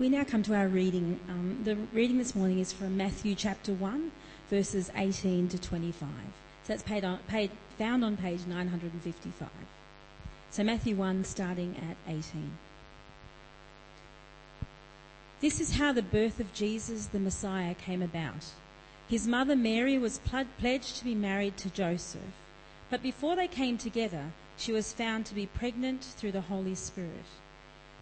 We now come to our reading. Um, the reading this morning is from Matthew chapter 1, verses 18 to 25. So that's paid on, paid, found on page 955. So Matthew 1, starting at 18. This is how the birth of Jesus the Messiah came about. His mother Mary was pledged to be married to Joseph, but before they came together, she was found to be pregnant through the Holy Spirit.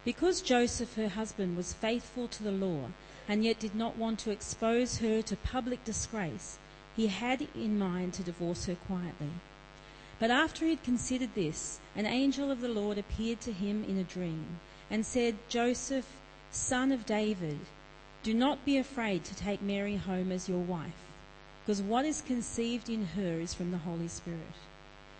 Because Joseph, her husband, was faithful to the law and yet did not want to expose her to public disgrace, he had in mind to divorce her quietly. But after he had considered this, an angel of the Lord appeared to him in a dream and said, Joseph, son of David, do not be afraid to take Mary home as your wife, because what is conceived in her is from the Holy Spirit.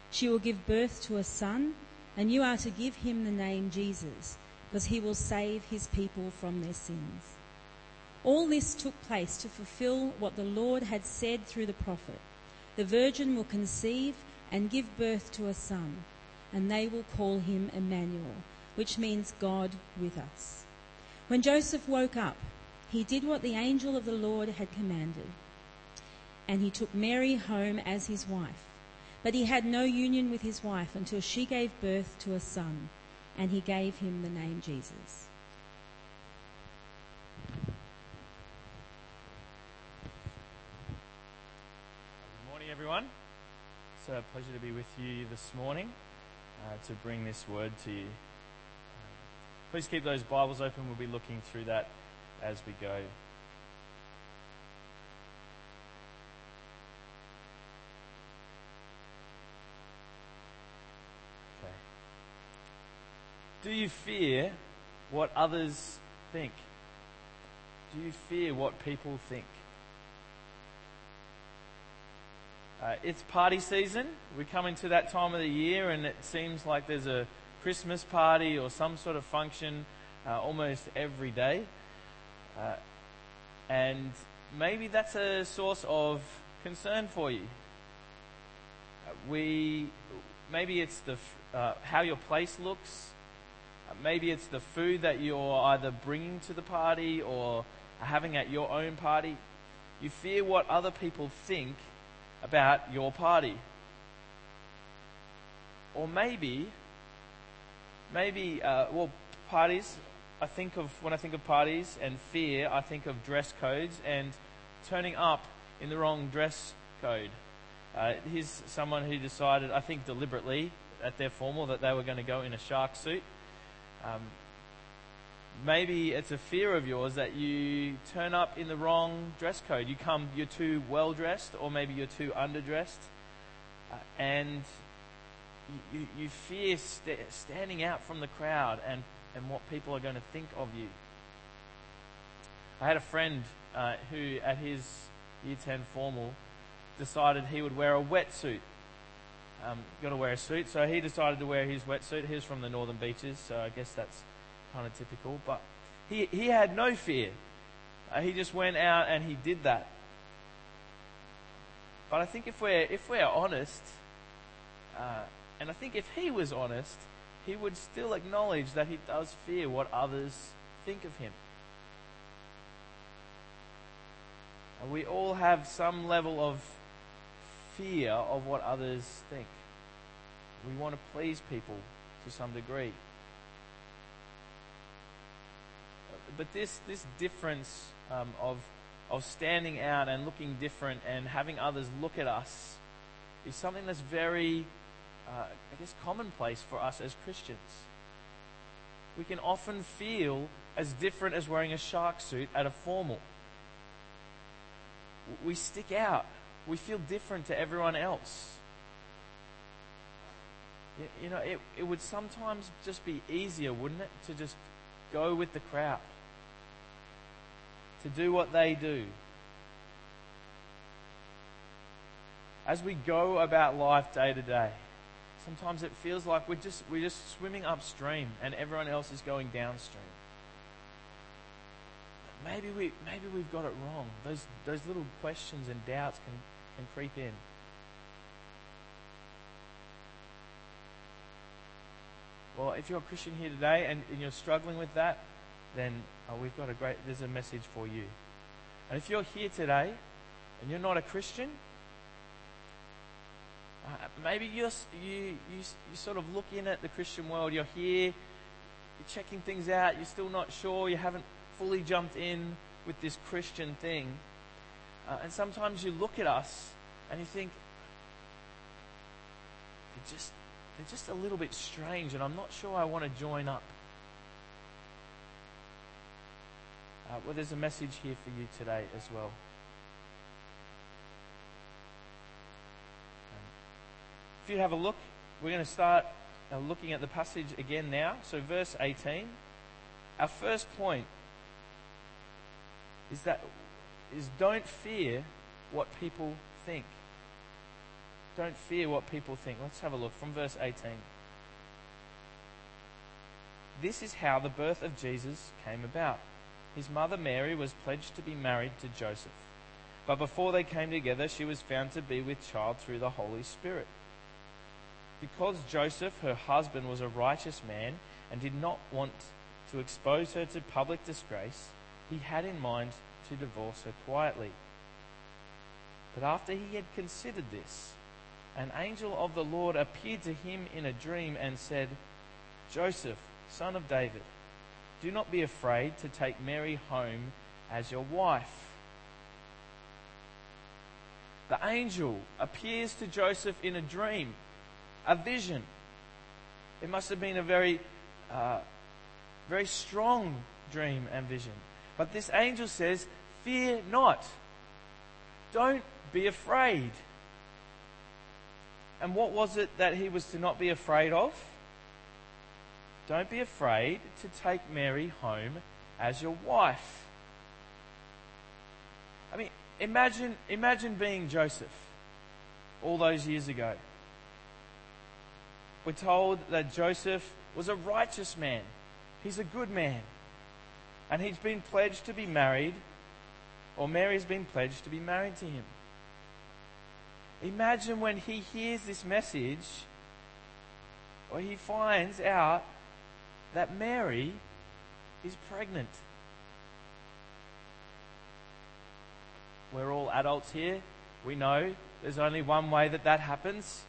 She will give birth to a son, and you are to give him the name Jesus because he will save his people from their sins. All this took place to fulfill what the Lord had said through the prophet. The virgin will conceive and give birth to a son, and they will call him Emmanuel, which means God with us. When Joseph woke up, he did what the angel of the Lord had commanded, and he took Mary home as his wife. But he had no union with his wife until she gave birth to a son and he gave him the name Jesus. Good morning, everyone. It's a pleasure to be with you this morning uh, to bring this word to you. Please keep those Bibles open. We'll be looking through that as we go. Do you fear what others think? Do you fear what people think? Uh, it's party season. We come into that time of the year, and it seems like there's a Christmas party or some sort of function uh, almost every day. Uh, and maybe that's a source of concern for you. Uh, we maybe it's the uh, how your place looks Maybe it's the food that you're either bringing to the party or having at your own party. You fear what other people think about your party. Or maybe, maybe, uh, well, parties, I think of, when I think of parties and fear, I think of dress codes and turning up in the wrong dress code. Uh, here's someone who decided, I think deliberately, at their formal, that they were going to go in a shark suit. Um, maybe it's a fear of yours that you turn up in the wrong dress code. You come, you're too well dressed, or maybe you're too underdressed, uh, and you, you fear st- standing out from the crowd and, and what people are going to think of you. I had a friend uh, who, at his year 10 formal, decided he would wear a wetsuit um, got to wear a suit. So he decided to wear his wetsuit. He's from the northern beaches, so I guess that's kind of typical. But he, he had no fear. Uh, he just went out and he did that. But I think if we're, if we're honest, uh, and I think if he was honest, he would still acknowledge that he does fear what others think of him. And we all have some level of fear of what others think. We want to please people to some degree. But this, this difference um, of, of standing out and looking different and having others look at us is something that's very, uh, I guess, commonplace for us as Christians. We can often feel as different as wearing a shark suit at a formal. We stick out we feel different to everyone else. You know, it, it would sometimes just be easier, wouldn't it, to just go with the crowd, to do what they do. As we go about life day to day, sometimes it feels like we're just, we're just swimming upstream and everyone else is going downstream maybe we maybe we've got it wrong. Those those little questions and doubts can can creep in. Well, if you're a Christian here today and, and you're struggling with that, then uh, we've got a great, there's a message for you. And if you're here today and you're not a Christian, uh, maybe you're, you, you, you're sort of look in at the Christian world, you're here, you're checking things out, you're still not sure, you haven't fully jumped in with this Christian thing. Uh, and sometimes you look at us and you think, they're just, they're just a little bit strange, and I'm not sure I want to join up. Uh, well, there's a message here for you today as well. Um, if you have a look, we're going to start uh, looking at the passage again now. So, verse 18. Our first point is that is don't fear what people think. Don't fear what people think. Let's have a look from verse 18. This is how the birth of Jesus came about. His mother Mary was pledged to be married to Joseph. But before they came together, she was found to be with child through the Holy Spirit. Because Joseph, her husband, was a righteous man and did not want to expose her to public disgrace, he had in mind to divorce her quietly. But after he had considered this, an angel of the Lord appeared to him in a dream and said, Joseph, son of David, do not be afraid to take Mary home as your wife. The angel appears to Joseph in a dream, a vision. It must have been a very, uh, very strong dream and vision. But this angel says, Fear not. Don't be afraid. And what was it that he was to not be afraid of? Don't be afraid to take Mary home as your wife. I mean, imagine, imagine being Joseph all those years ago. We're told that Joseph was a righteous man. He's a good man. And he's been pledged to be married, or Mary's been pledged to be married to him. Imagine when he hears this message, or he finds out that Mary is pregnant. We're all adults here. We know there's only one way that that happens.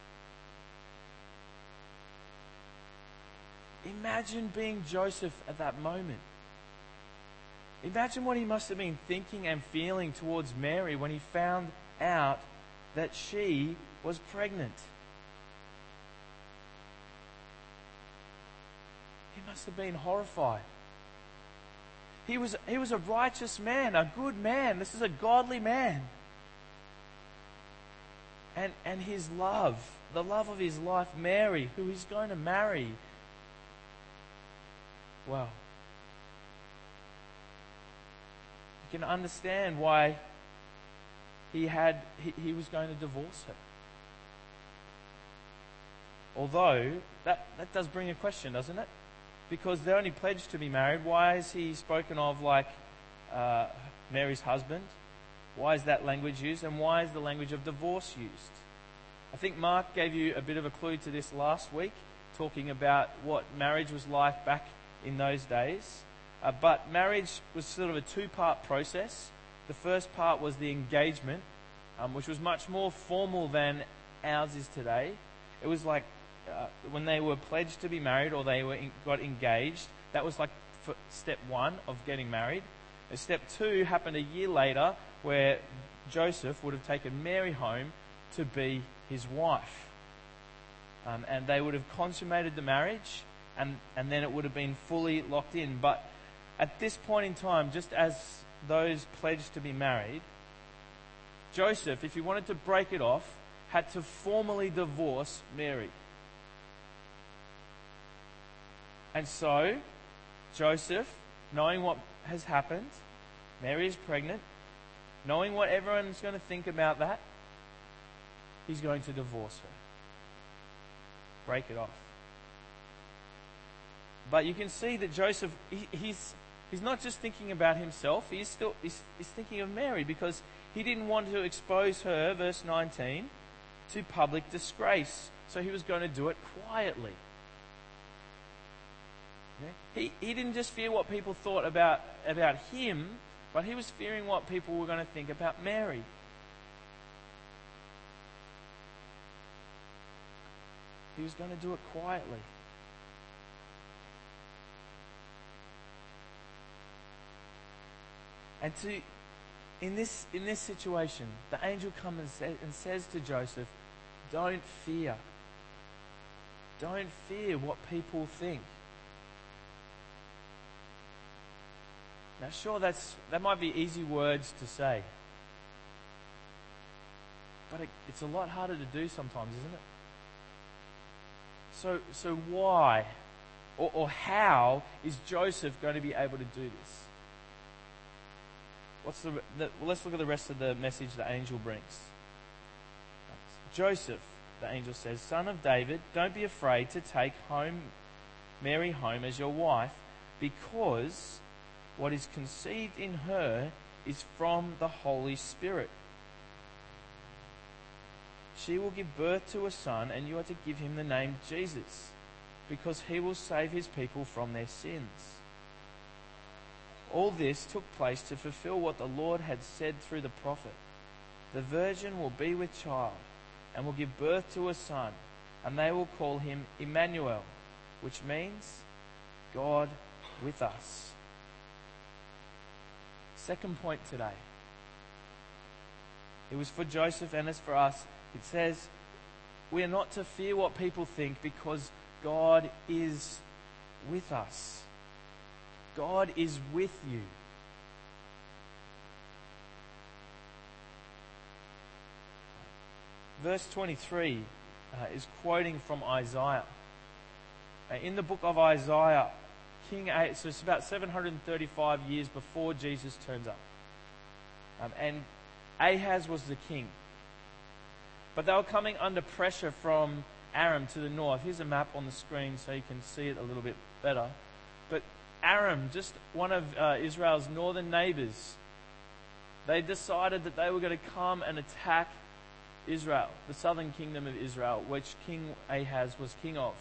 Imagine being Joseph at that moment. Imagine what he must have been thinking and feeling towards Mary when he found out that she was pregnant. He must have been horrified. He was, he was a righteous man, a good man. This is a godly man. And, and his love, the love of his life, Mary, who he's going to marry. Well, you can understand why he had he, he was going to divorce her. Although that, that does bring a question, doesn't it? Because they're only pledged to be married. Why is he spoken of like uh, Mary's husband? Why is that language used? And why is the language of divorce used? I think Mark gave you a bit of a clue to this last week, talking about what marriage was like back in those days. Uh, but marriage was sort of a two part process. The first part was the engagement, um, which was much more formal than ours is today. It was like uh, when they were pledged to be married or they were in, got engaged. That was like step one of getting married. And step two happened a year later, where Joseph would have taken Mary home to be his wife. Um, and they would have consummated the marriage, and, and then it would have been fully locked in. But at this point in time, just as those pledged to be married, Joseph, if he wanted to break it off, had to formally divorce Mary. And so, Joseph, knowing what has happened, Mary is pregnant, knowing what everyone's going to think about that, he's going to divorce her. Break it off. But you can see that Joseph, he, he's he's not just thinking about himself, he's still he's, he's thinking of Mary because he didn't want to expose her, verse 19, to public disgrace. So he was going to do it quietly. He, he didn't just fear what people thought about, about him, but he was fearing what people were going to think about Mary. He was going to do it quietly. And to, in this, in this situation, the angel comes and, say, and says to Joseph, Don't fear. Don't fear what people think. Now, sure, that's, that might be easy words to say. But it, it's a lot harder to do sometimes, isn't it? So, so why or, or how is Joseph going to be able to do this? What's the, the, well, let's look at the rest of the message the angel brings. Joseph, the angel says, son of David, don't be afraid to take home Mary home as your wife, because what is conceived in her is from the Holy Spirit. She will give birth to a son, and you are to give him the name Jesus, because he will save his people from their sins. All this took place to fulfill what the Lord had said through the prophet The virgin will be with child, and will give birth to a son, and they will call him Emmanuel, which means God with us. Second point today. It was for Joseph and it's for us it says, we are not to fear what people think because God is with us. God is with you. Verse 23 uh, is quoting from Isaiah. Uh, in the book of Isaiah, King Ahaz, so it's about 735 years before Jesus turns up. Um, and Ahaz was the king. But they were coming under pressure from Aram to the north. Here's a map on the screen so you can see it a little bit better. But Aram, just one of uh, Israel's northern neighbors, they decided that they were going to come and attack Israel, the southern kingdom of Israel, which King Ahaz was king of.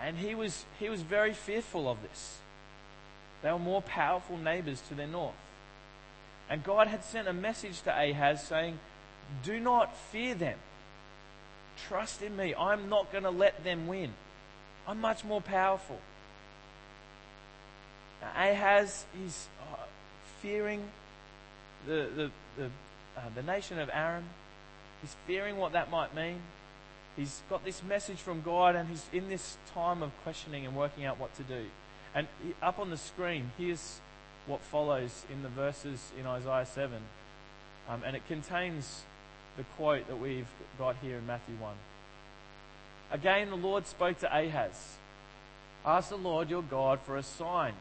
And he was, he was very fearful of this. They were more powerful neighbors to their north. And God had sent a message to Ahaz saying, do not fear them. Trust in me. I'm not going to let them win. I'm much more powerful. Ahaz is uh, fearing the, the, the, uh, the nation of Aram. He's fearing what that might mean. He's got this message from God and he's in this time of questioning and working out what to do. And up on the screen, here's what follows in the verses in Isaiah 7. Um, and it contains the quote that we've got here in Matthew 1. Again, the Lord spoke to Ahaz Ask the Lord your God for a sign,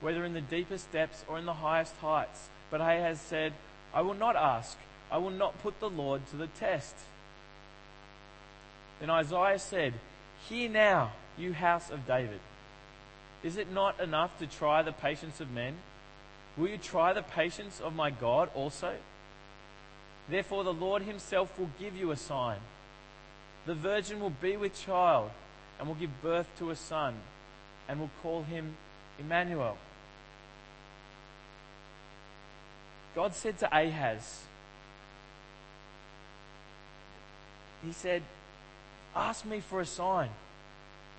whether in the deepest depths or in the highest heights. But Ahaz said, I will not ask. I will not put the Lord to the test. Then Isaiah said, Hear now, you house of David. Is it not enough to try the patience of men? Will you try the patience of my God also? Therefore, the Lord himself will give you a sign. The virgin will be with child and will give birth to a son and will call him Emmanuel. God said to Ahaz, He said, Ask me for a sign.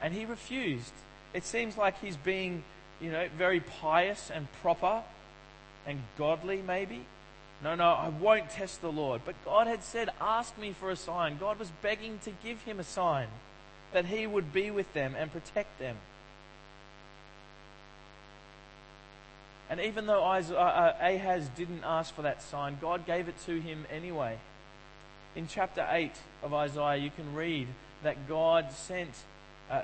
And he refused. It seems like he's being, you know, very pious and proper and godly, maybe. No, no, I won't test the Lord. But God had said, Ask me for a sign. God was begging to give him a sign that he would be with them and protect them. And even though uh, uh, Ahaz didn't ask for that sign, God gave it to him anyway. In chapter 8 of Isaiah, you can read that God sent, uh,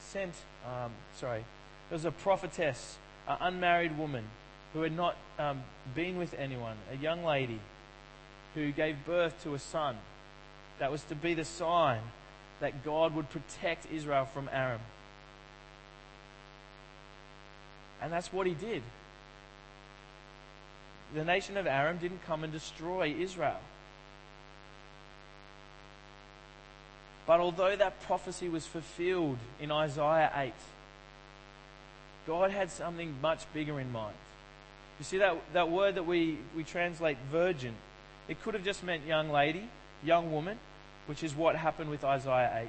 sent um, sorry, there was a prophetess, an unmarried woman, who had not um, been with anyone, a young lady who gave birth to a son. That was to be the sign that God would protect Israel from Aram. And that's what he did. The nation of Aram didn't come and destroy Israel. But although that prophecy was fulfilled in Isaiah 8, God had something much bigger in mind. You see, that, that word that we, we translate virgin, it could have just meant young lady, young woman, which is what happened with Isaiah 8.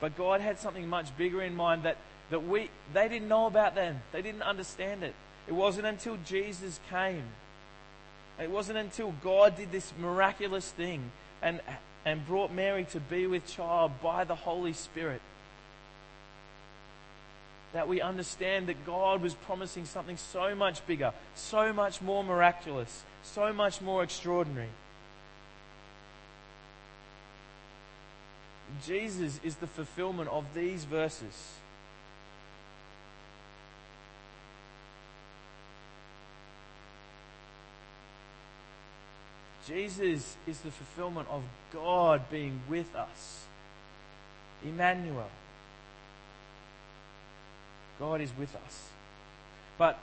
But God had something much bigger in mind that, that we, they didn't know about then. They didn't understand it. It wasn't until Jesus came. It wasn't until God did this miraculous thing and, and brought Mary to be with child by the Holy Spirit that we understand that God was promising something so much bigger, so much more miraculous, so much more extraordinary. Jesus is the fulfillment of these verses. Jesus is the fulfillment of God being with us. Emmanuel. God is with us. But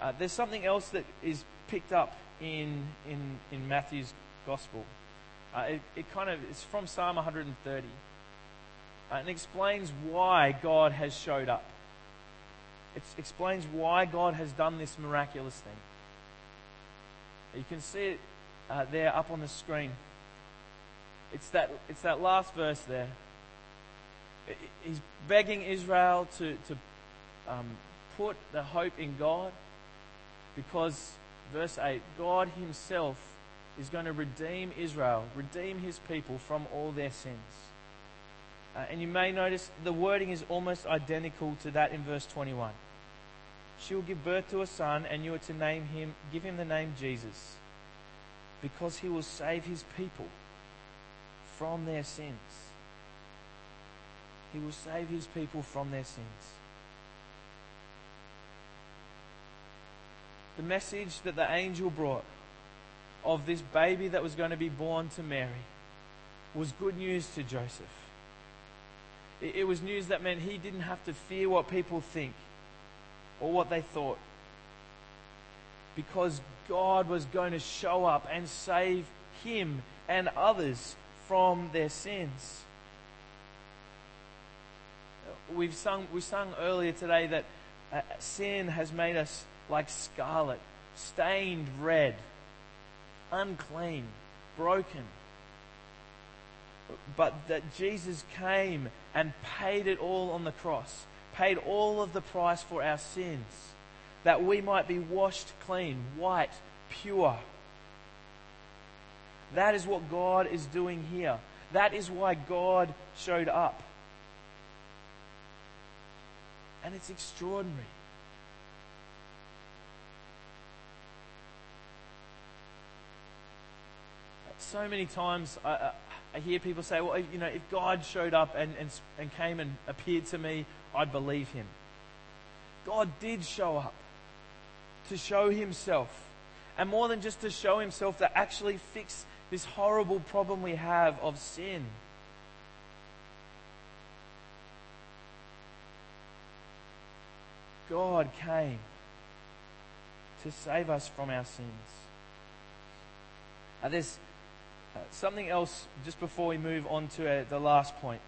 uh, there's something else that is picked up in, in, in Matthew's Gospel. Uh, it, it kind of it's from Psalm 130 uh, and explains why God has showed up. It explains why God has done this miraculous thing. You can see it uh, there up on the screen. It's that, it's that last verse there. He's begging Israel to, to um, put the hope in God because, verse 8, God Himself is going to redeem Israel, redeem His people from all their sins. Uh, and you may notice the wording is almost identical to that in verse 21. She will give birth to a son, and you are to name him, give him the name Jesus, because he will save his people from their sins. He will save his people from their sins. the message that the angel brought of this baby that was going to be born to Mary was good news to Joseph. It, was news that meant he didn't have to fear what people think or what they thought because God was going to show up and save him and others from their sins. We've sung, we sung earlier today that uh, sin has made us like scarlet, stained red, unclean, broken. But that Jesus came and paid it all on the cross, paid all of the price for our sins, that we might be washed clean, white, pure. That is what God is doing here. That is why God showed up. And it's extraordinary. so many times I, I, hear people say, well, you know, if God showed up and, and, and came and appeared to me, I'd believe him. God did show up to show himself. And more than just to show himself, to actually fix this horrible problem we have of sin. God came to save us from our sins. Uh, there's uh, something else just before we move on to uh, the last point.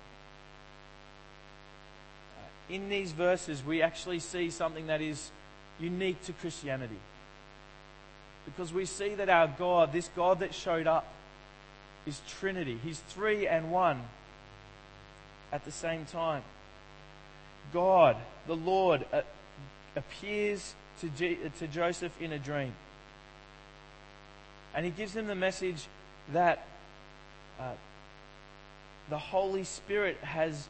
Uh, in these verses, we actually see something that is unique to Christianity. Because we see that our God, this God that showed up, is Trinity. He's three and one at the same time. God, the Lord, uh, appears to, G- to Joseph in a dream. And he gives him the message that uh, the Holy Spirit has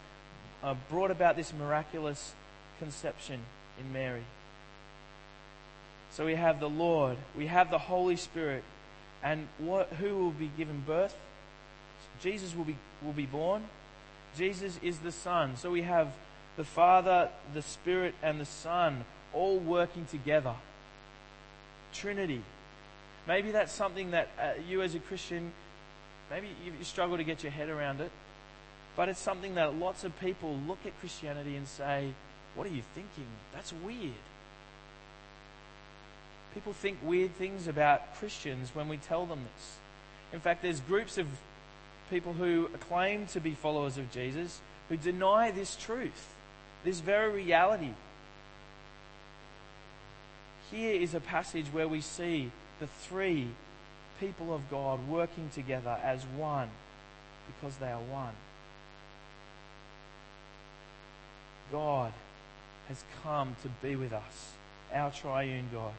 uh, brought about this miraculous conception in Mary. So we have the Lord, we have the Holy Spirit, and what, who will be given birth? Jesus will be, will be born. Jesus is the Son. So we have the Father, the Spirit, and the Son all working together. Trinity. Maybe that's something that uh, you as a Christian, maybe you, you struggle to get your head around it. But it's something that lots of people look at Christianity and say, What are you thinking? That's weird. People think weird things about Christians when we tell them this. In fact, there's groups of people who claim to be followers of Jesus who deny this truth, this very reality. Here is a passage where we see the three people of God working together as one because they are one. God has come to be with us, our triune God.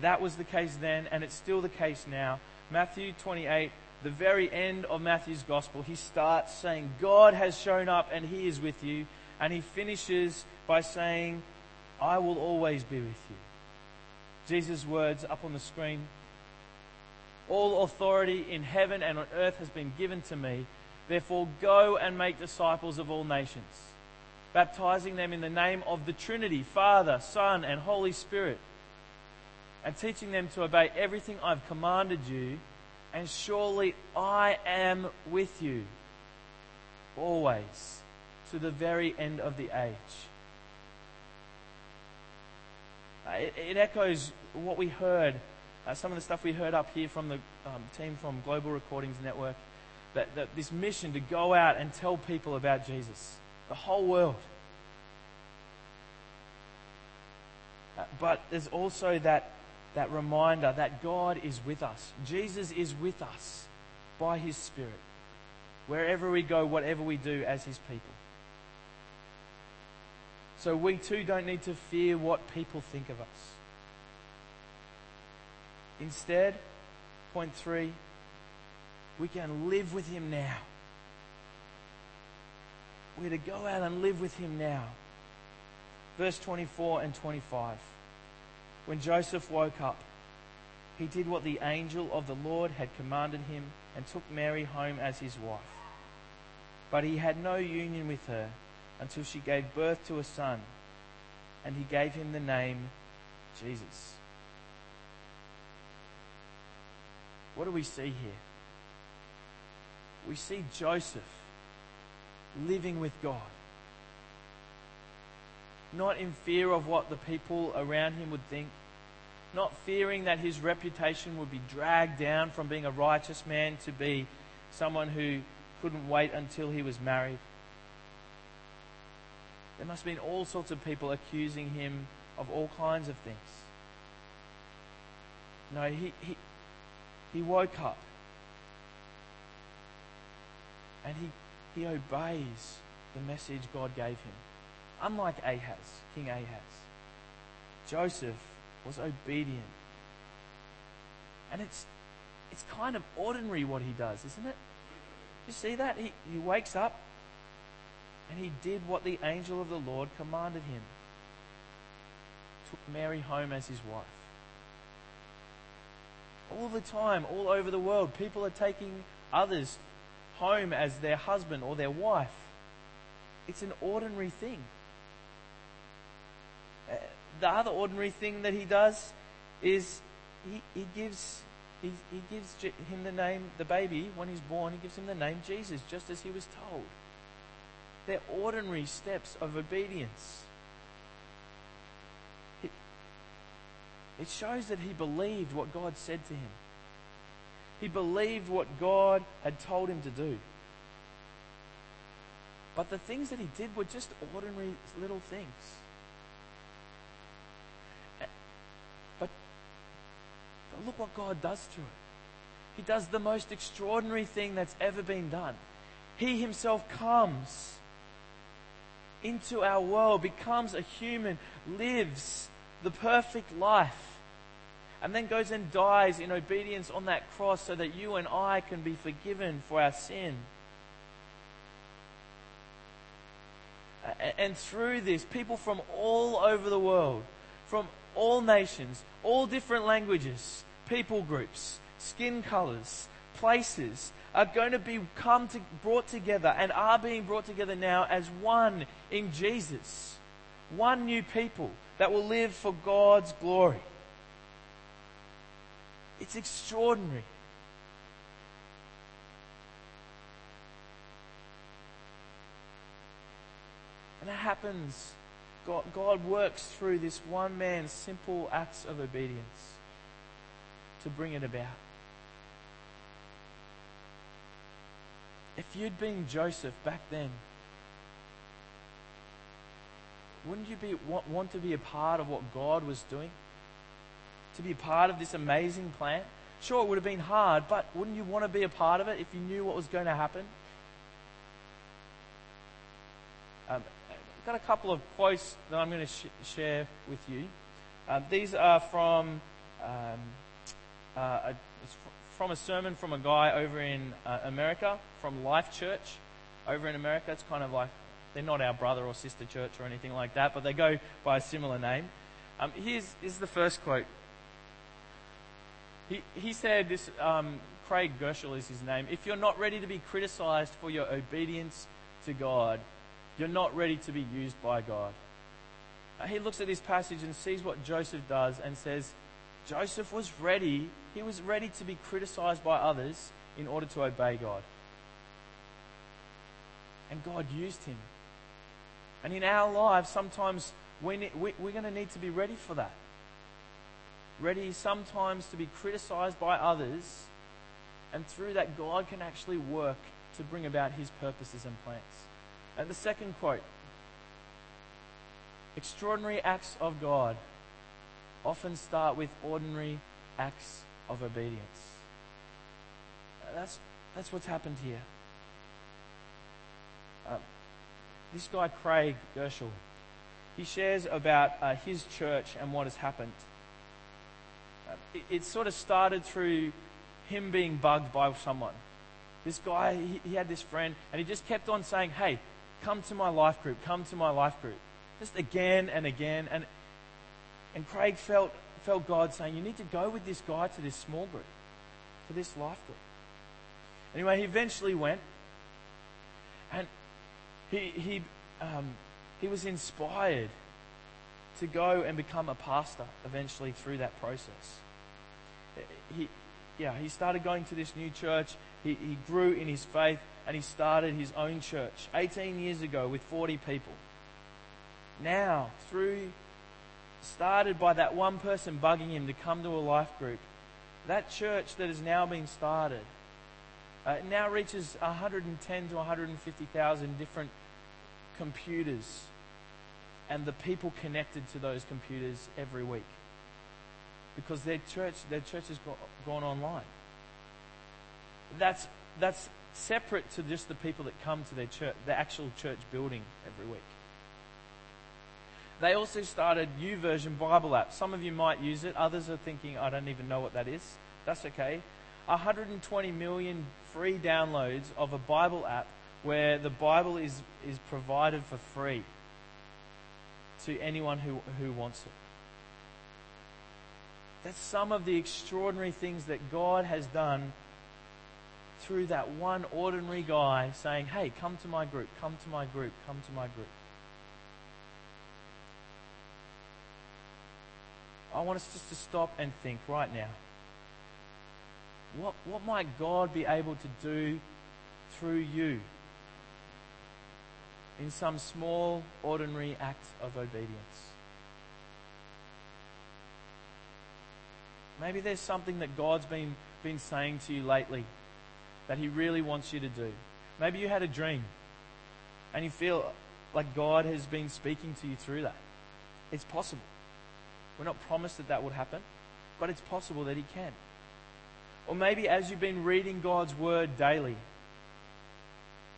That was the case then, and it's still the case now. Matthew 28, the very end of Matthew's gospel, he starts saying, God has shown up and he is with you. And he finishes by saying, I will always be with you. Jesus' words up on the screen. All authority in heaven and on earth has been given to me. Therefore, go and make disciples of all nations, baptizing them in the name of the Trinity, Father, Son, and Holy Spirit, and teaching them to obey everything I've commanded you. And surely I am with you always to the very end of the age. Uh, it, it, echoes what we heard, uh, some of the stuff we heard up here from the um, team from Global Recordings Network, that, that this mission to go out and tell people about Jesus, the whole world. Uh, but there's also that, that reminder that God is with us. Jesus is with us by His Spirit, wherever we go, whatever we do as His people. So we too don't need to fear what people think of us. Instead, point three, we can live with Him now. We're to go out and live with Him now. Verse 24 and 25. When Joseph woke up, he did what the angel of the Lord had commanded him and took Mary home as his wife. But he had no union with her until she gave birth to a son, and he gave him the name Jesus. What do we see here? We see Joseph living with God. Not in fear of what the people around him would think, not fearing that his reputation would be dragged down from being a righteous man to be someone who couldn't wait until he was married. There must have been all sorts of people accusing him of all kinds of things. No, he, he, he woke up and he, he obeys the message God gave him. Unlike Ahaz, King Ahaz, Joseph was obedient. And it's, it's kind of ordinary what he does, isn't it? You see that? He, he wakes up and he did what the angel of the Lord commanded him. Took Mary home as his wife. All the time, all over the world, people are taking others home as their husband or their wife. It's an ordinary thing. The other ordinary thing that he does is he, he gives he, he gives him the name, the baby, when he's born, he gives him the name Jesus, just as he was told. They're ordinary steps of obedience. It, it shows that he believed what God said to him. He believed what God had told him to do. But the things that he did were just ordinary little things. But, but look what God does to it. He does the most extraordinary thing that's ever been done. He himself comes into our world, becomes a human, lives the perfect life, and then goes and dies in obedience on that cross so that you and I can be forgiven for our sin. And through this, people from all over the world, from all nations, all different languages, people groups, skin colors, places, are going to be come to, brought together and are being brought together now as one in Jesus. One new people that will live for God's glory. It's extraordinary. And it happens. God, God works through this one man's simple acts of obedience to bring it about. If you'd been Joseph back then, wouldn't you be, want, want to be a part of what God was doing? To be a part of this amazing plan? Sure, it would have been hard, but wouldn't you want to be a part of it if you knew what was going to happen? Um, I've got a couple of quotes that I'm going to sh- share with you. Uh, these are from um, uh, from a sermon from a guy over in uh, America, from Life Church over in America. It's kind of like they're not our brother or sister church or anything like that, but they go by a similar name. Um, here's, here's the first quote. He, he said this, um, Craig Groeschel is his name. If you're not ready to be criticized for your obedience to God, you're not ready to be used by God. He looks at this passage and sees what Joseph does and says, Joseph was ready. He was ready to be criticized by others in order to obey God. And God used him. And in our lives, sometimes we need, we, we're going to need to be ready for that. Ready sometimes to be criticized by others, and through that, God can actually work to bring about his purposes and plans. And the second quote Extraordinary acts of God often start with ordinary acts of obedience. That's, that's what's happened here. Uh, this guy, Craig Groeschel, he shares about uh, his church and what has happened. Uh, it, it, sort of started through him being bugged by someone. This guy, he, he had this friend, and he just kept on saying, Hey, come to my life group, come to my life group. Just again and again. And, and Craig felt, felt God saying, You need to go with this guy to this small group, to this life group. Anyway, he eventually went. And he, he, um, he was inspired to go and become a pastor eventually through that process. He, yeah, he started going to this new church. He, he grew in his faith and he started his own church 18 years ago with 40 people. Now, through started by that one person bugging him to come to a life group, that church that has now been started uh, now reaches 110 to 150,000 different computers and the people connected to those computers every week because their church their church has gone online. That's that's separate to just the people that come to their church, the actual church building every week. They also started YouVersion Bible app. Some of you might use it. Others are thinking, I don't even know what that is. That's okay. 120 million free downloads of a Bible app where the Bible is, is provided for free to anyone who, who wants it. That's some of the extraordinary things that God has done through that one ordinary guy saying, Hey, come to my group, come to my group, come to my group. I want us just to stop and think right now. What, what might God be able to do through you in some small, ordinary act of obedience? Maybe there's something that God's been, been saying to you lately that He really wants you to do. Maybe you had a dream and you feel like God has been speaking to you through that. It's possible. We're not promised that that would happen, but it's possible that He can. Or maybe as you've been reading God's Word daily,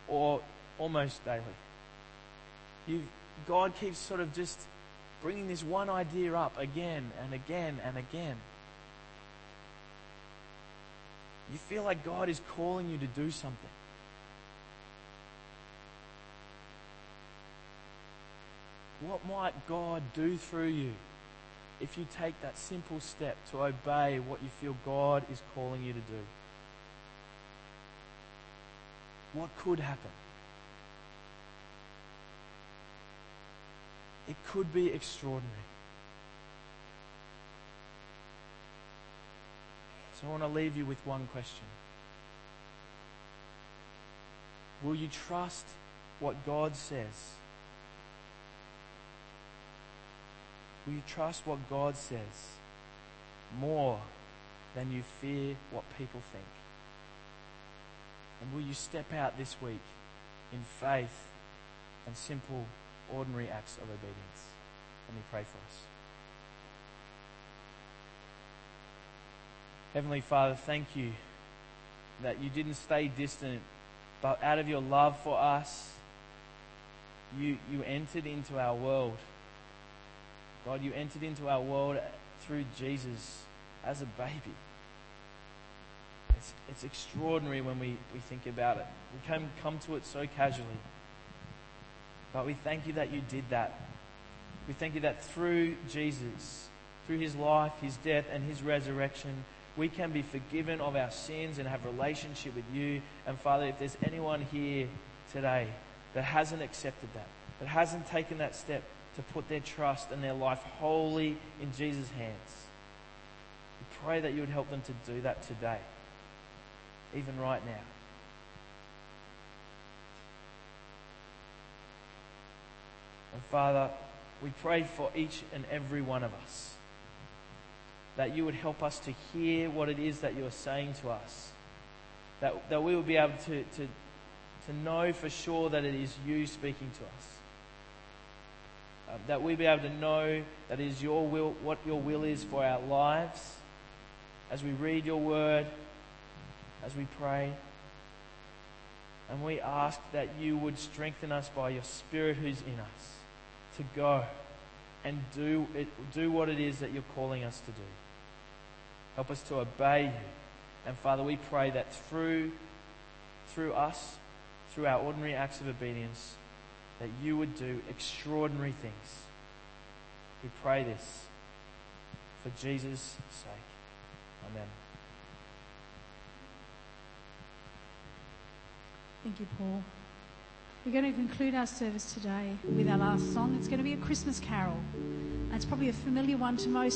or almost daily, you God keeps sort of just bringing this one idea up again and again and again. You feel like God is calling you to do something. What might God do through you if you take that simple step to obey what you feel God is calling you to do? What could happen? It could be extraordinary. So I want to leave you with one question. Will you trust what God says? Will you trust what God says more than you fear what people think? And will you step out this week in faith and simple, ordinary acts of obedience? Let me pray for us. Heavenly Father, thank you that you didn't stay distant, but out of your love for us, you, you entered into our world. God, you entered into our world through Jesus as a baby. It's, it's extraordinary when we, we think about it. We come, come to it so casually. But we thank you that you did that. We thank you that through Jesus, through his life, his death, and his resurrection, we can be forgiven of our sins and have relationship with you. And Father, if there's anyone here today that hasn't accepted that, that hasn't taken that step to put their trust and their life wholly in Jesus' hands, we pray that you would help them to do that today, even right now. And Father, we pray for each and every one of us that you would help us to hear what it is that you are saying to us. That, that we will be able to, to, to know for sure that it is you speaking to us. Um, that we be able to know that is your will, what your will is for our lives as we read your word, as we pray. And we ask that you would strengthen us by your Spirit who's in us to go and do, it, do what it is that you're calling us to do. Help us to obey you. And Father, we pray that through, through us, through our ordinary acts of obedience, that you would do extraordinary things. We pray this for Jesus' sake. Amen. Thank you, Paul. We're going to conclude our service today with our last song. It's going to be a Christmas carol. It's probably a familiar one to most